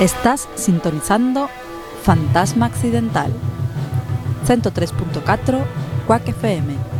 Estás sintonizando Fantasma Accidental 103.4 Quack FM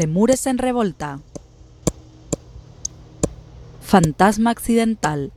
Lemures en revolta. Fantasma accidental.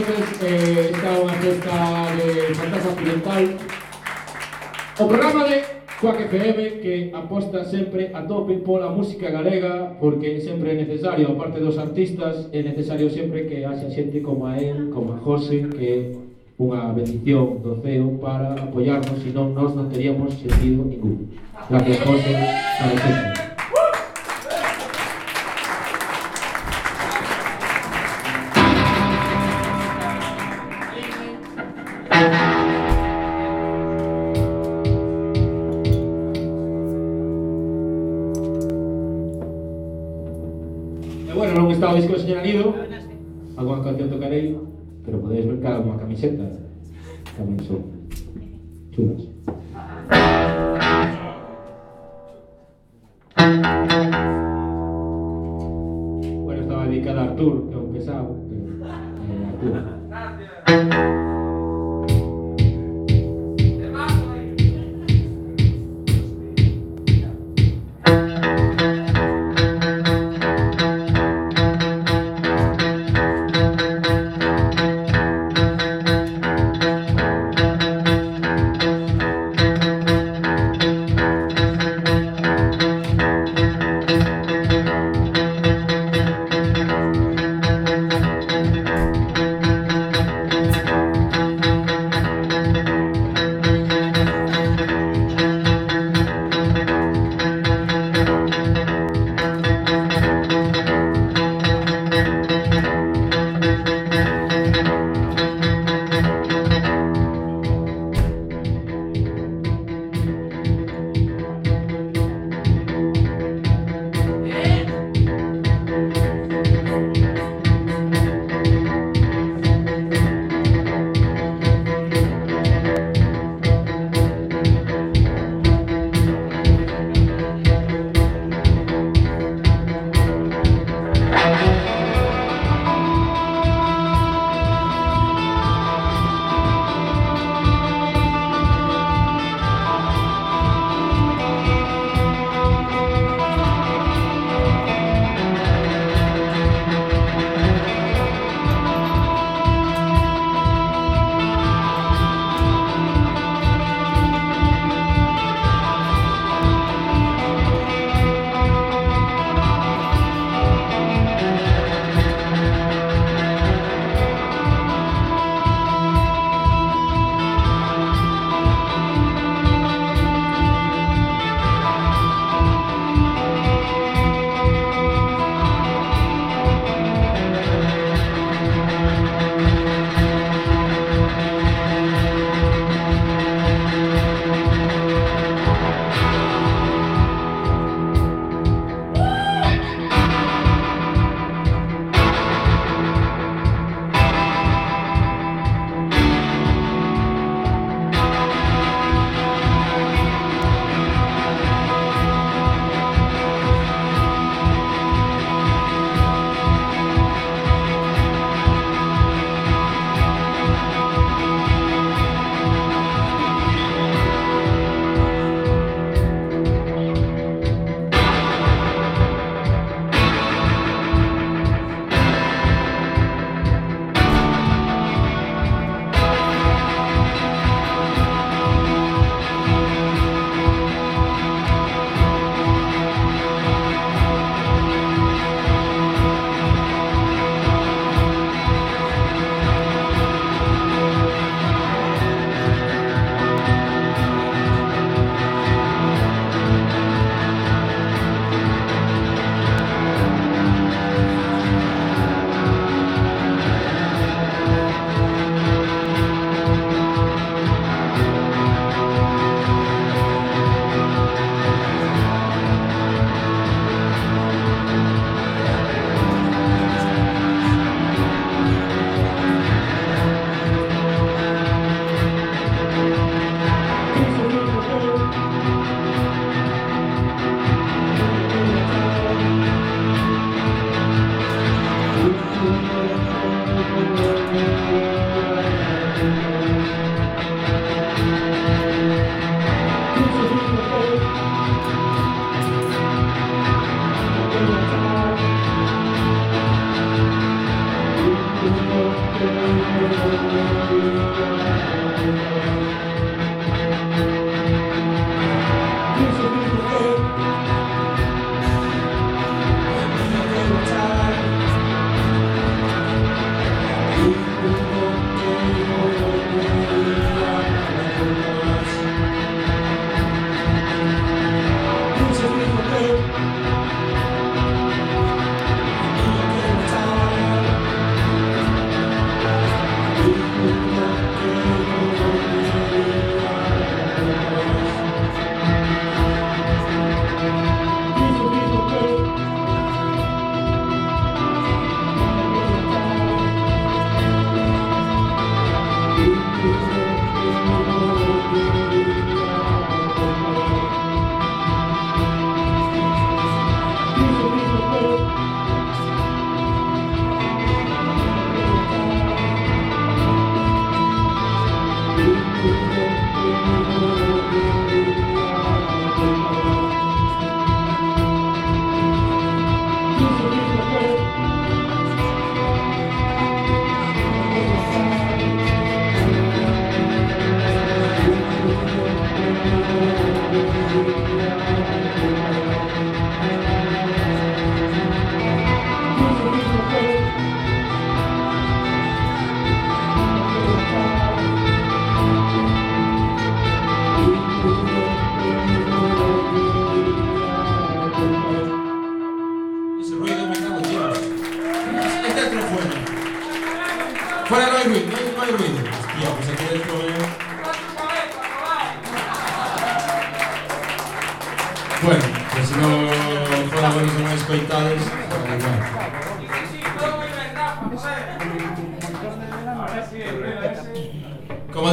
xoves eh, está unha festa de Fantasma Occidental o programa de Coac FM que aposta sempre a tope pola música galega porque sempre é necesario, aparte dos artistas é necesario sempre que haxa xente como a él, como a José que é unha bendición do CEO para apoiarnos, senón nós non teríamos sentido ningún. Gracias, José, para sempre.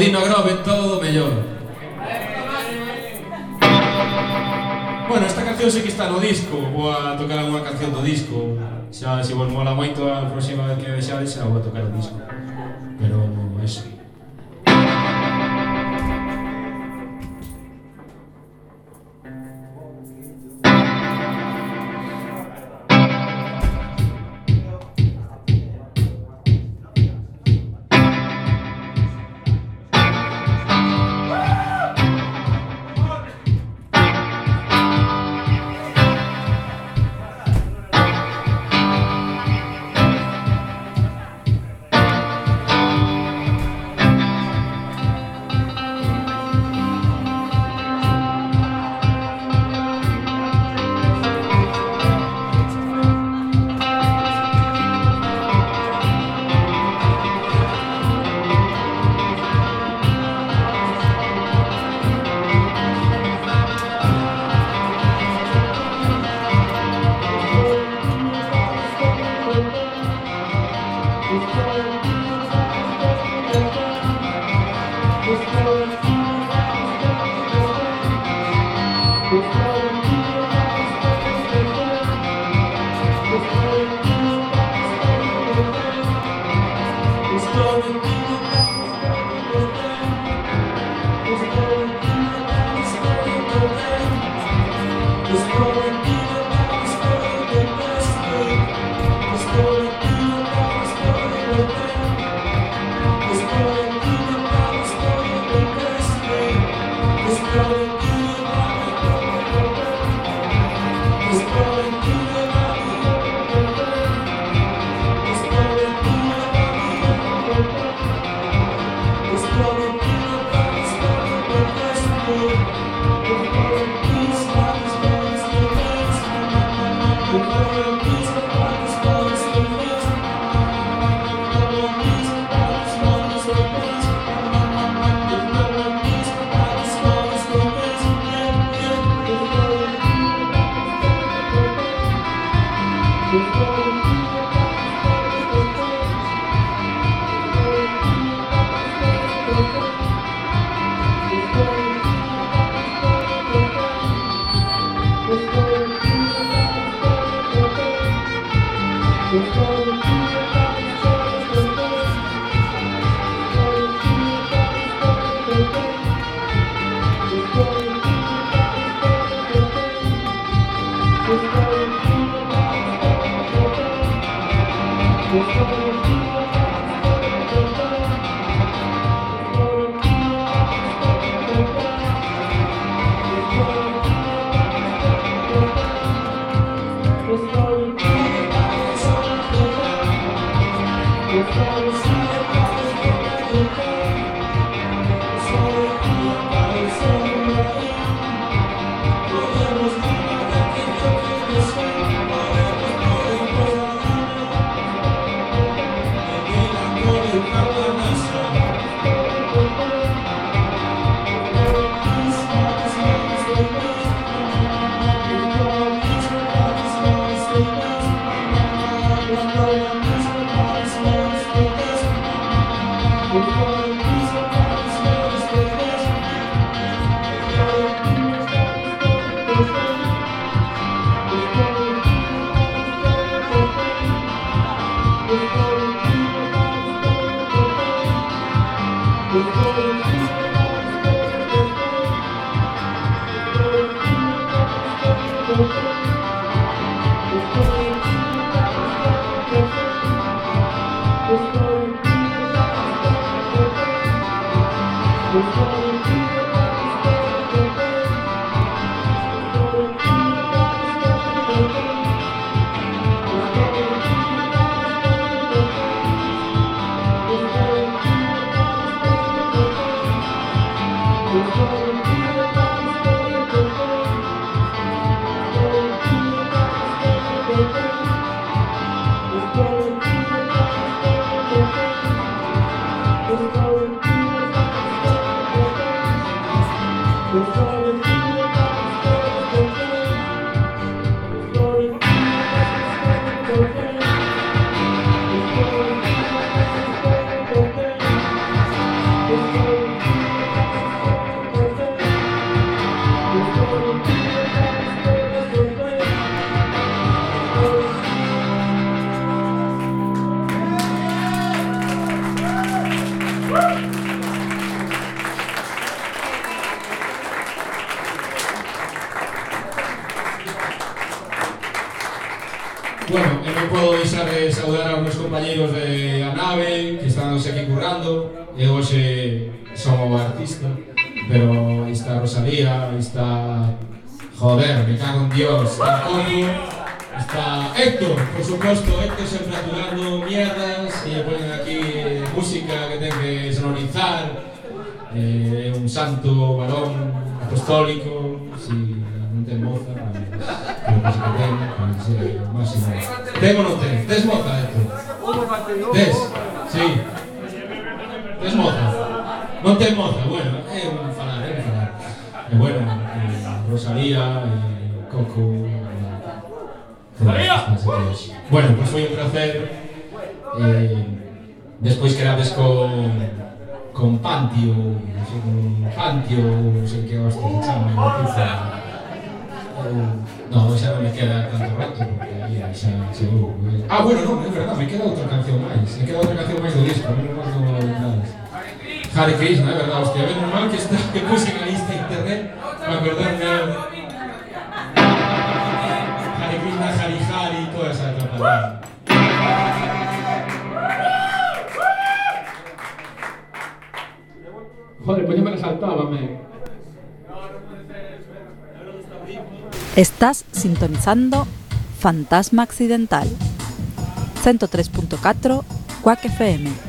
Dino Grove todo mellor. Bueno, esta canción sei que está no disco, vou a tocar unha canción do disco. Xa, se vos mola moito, a próxima vez que vexades, xa vou a tocar o disco. friends. histórico, si non ten moza, pero que se ten, pois é máximo. Ten ou non ten? Tes moza, Héctor? Tes? Si. Tes moza? Non ten moza, bueno, é un falar, é un falar. E bueno, eh, Rosalía, eh, Coco... Eh, Bueno, pois pues foi un placer. Eh, despois quedades con con Pantio, non con Pantio, non que che hostia che chama, eh, no, no, xa non me queda tanto rato, porque aí xa chegou. Ah, bueno, non, é verdad, me queda outra canción máis, me queda outra canción máis do disco, menos máis do nada. Hare Krishna, é verdad, hostia, ben mal que está, que puse na lista internet, para perderme... Hare Krishna, Hari Hari, toda esa trapada. Joder, pues ya me la. Estás sintonizando Fantasma Accidental 103.4 Quack FM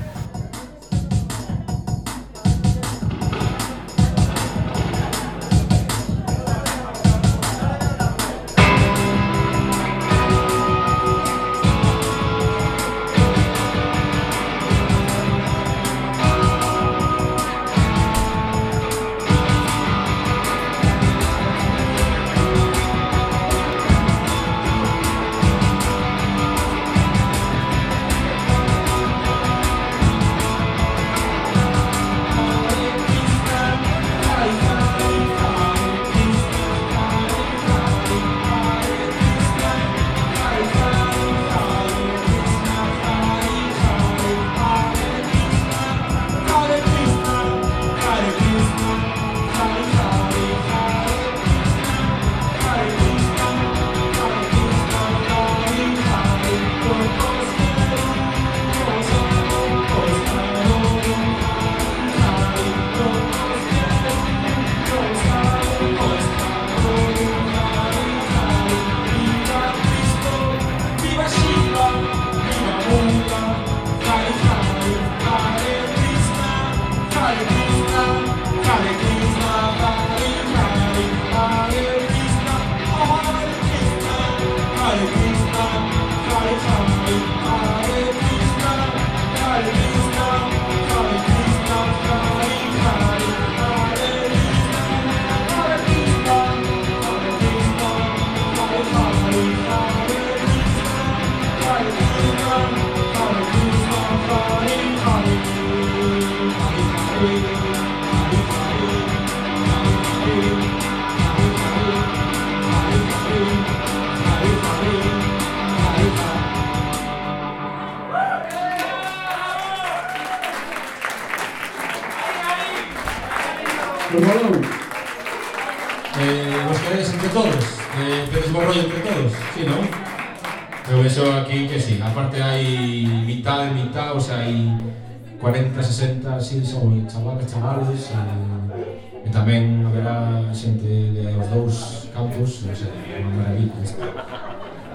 Sitges ou en chamar chamales e, e tamén haberá xente de os dous campos, non sei, unha maravilla.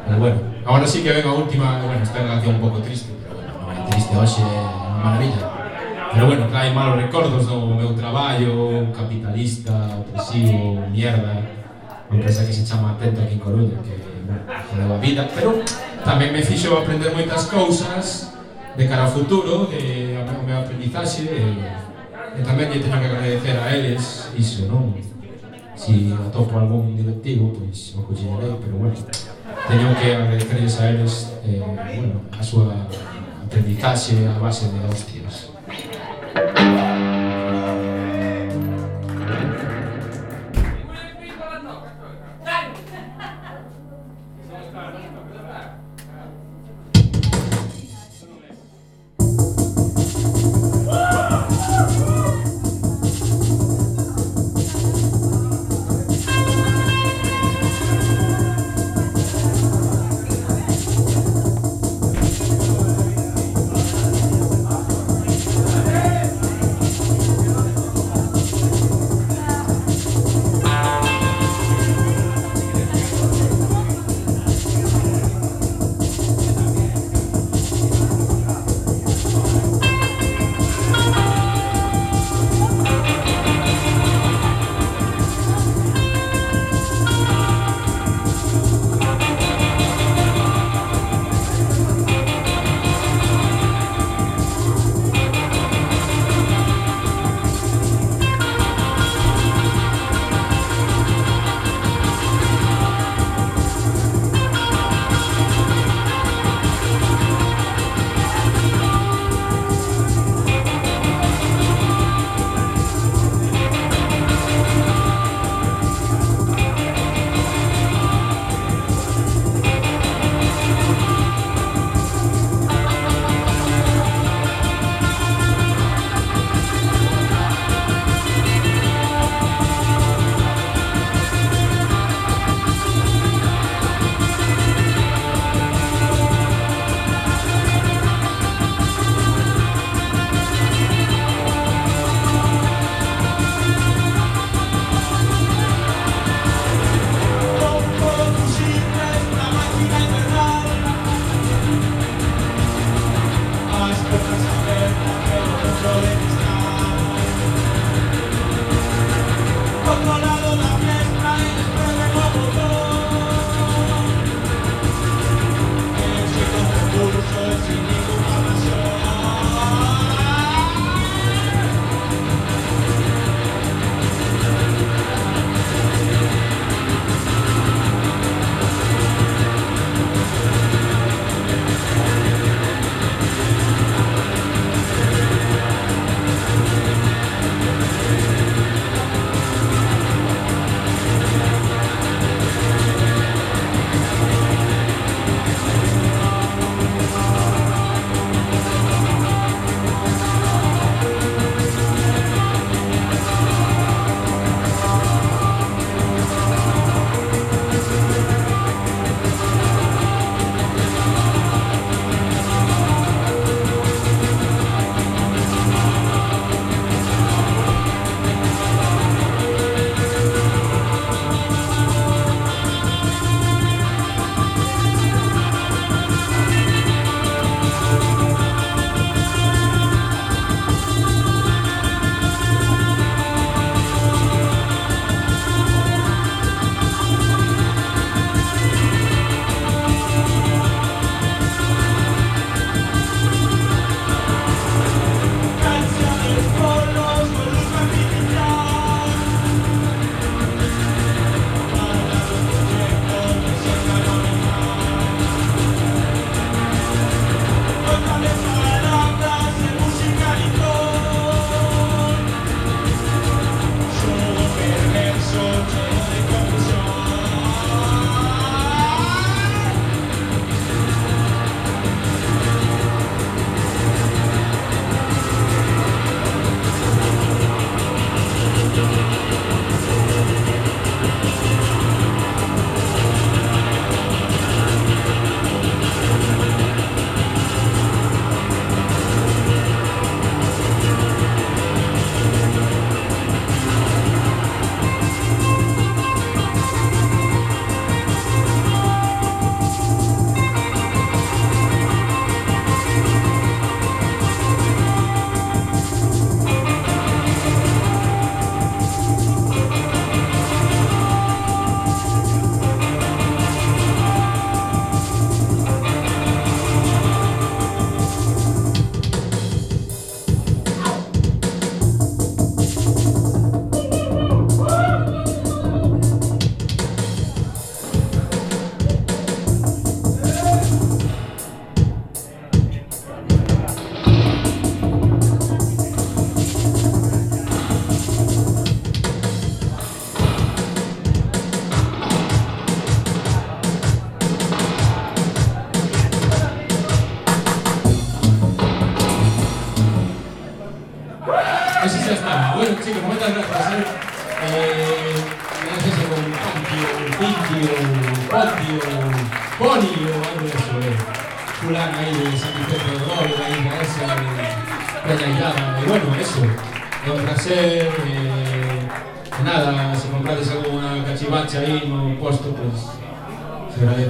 Pero bueno, agora sí que ven a última, bueno, esta canción un pouco triste, pero bueno, non é triste hoxe, é unha maravilla. Pero bueno, trae malos recordos do meu traballo, capitalista, opresivo, mierda, unha empresa que se chama Atento aquí en Coruña, que, bueno, jodeu a vida, pero tamén me fixo aprender moitas cousas, de cara ao futuro, de a meu aprendizaxe, e, e tamén lle teño que agradecer a eles iso, non? Si atopo algún directivo, pois o cuxillarei, pero bueno, teño que agradecerles a eles eh, bueno, a súa aprendizaxe a base de hostias.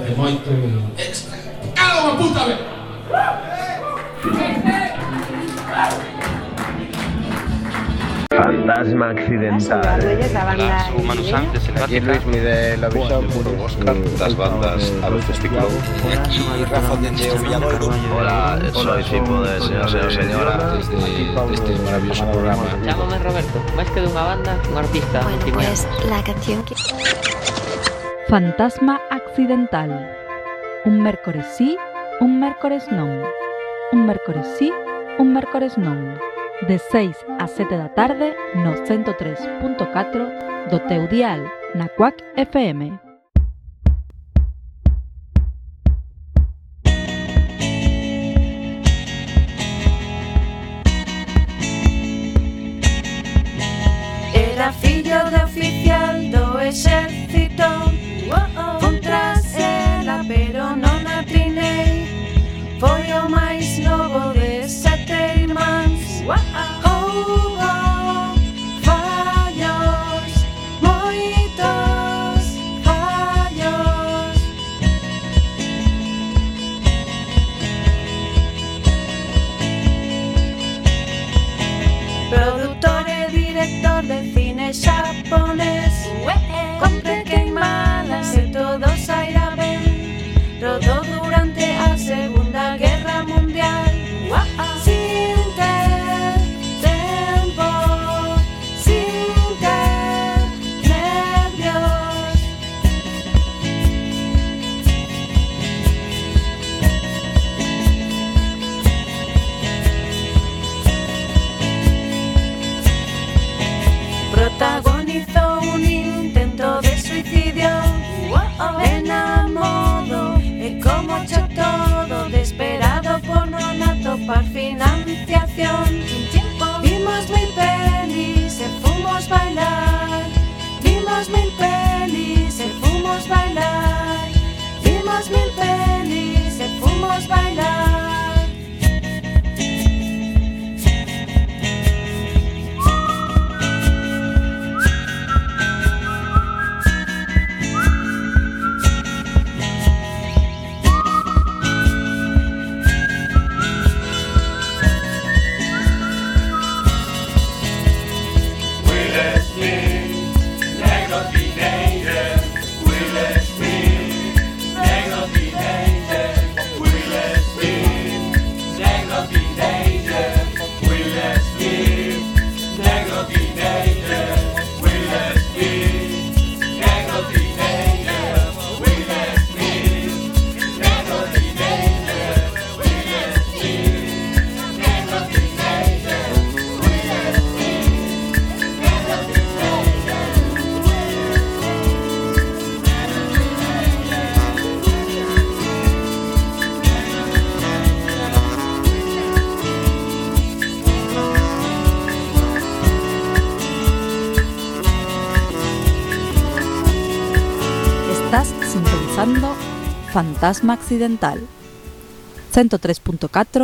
Agradece moito. E... Cago a puta, vez! Fantasma accidental. Las humanos antes en Aquí Luis Mide la visión por Oscar. Las bandas a los testículos. Rafa de Villadoiro. Hola, soy Cipo de Señor Señor Señora. Desde este maravilloso programa. Chámame Roberto, máis que dunha banda, un artista Bueno, pues la canción que... Fantasma accidental. Un mércores sí, un mércores non. Un mércores sí, un mércores non. De 6 a 7 da tarde no 103.4 do FM. todo. mil pelis, e fumos bailar Fantasma accidental. 103.4